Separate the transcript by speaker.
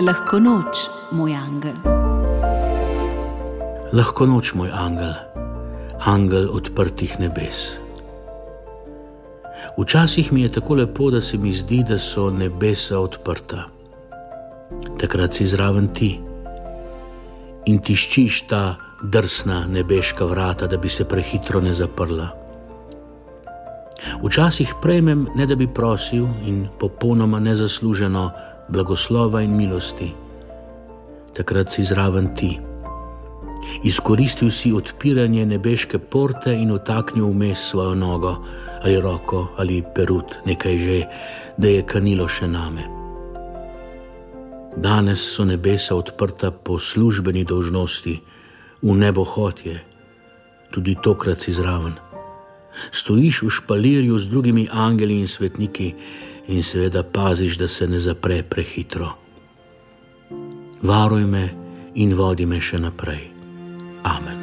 Speaker 1: Lahko noč, moj angel.
Speaker 2: Lahko noč, moj angel, angel odprtih nebes. Včasih mi je tako lepo, da se mi zdi, da so nebesa odprta. Takrat si zraven ti in tiščiš ta drsna nebeška vrata, da bi se prehitro ne zaprla. Včasih prejmem, ne da bi prosil in popolnoma nezasluženo blagoslova in milosti. Takrat si zraven ti. Izkoristil si odpiranje nebeške porte in utaknil vmes svojo nogo ali roko ali perut, nekaj že, da je kanilo še name. Danes so nebesa odprta po službeni dolžnosti, v nebo hotje, tudi tokrat si zraven. Stojiš v špalirju z drugimi angeli in svetniki in seveda paziš, da se ne zapre prehitro. Varuj me in vodi me še naprej. Amen.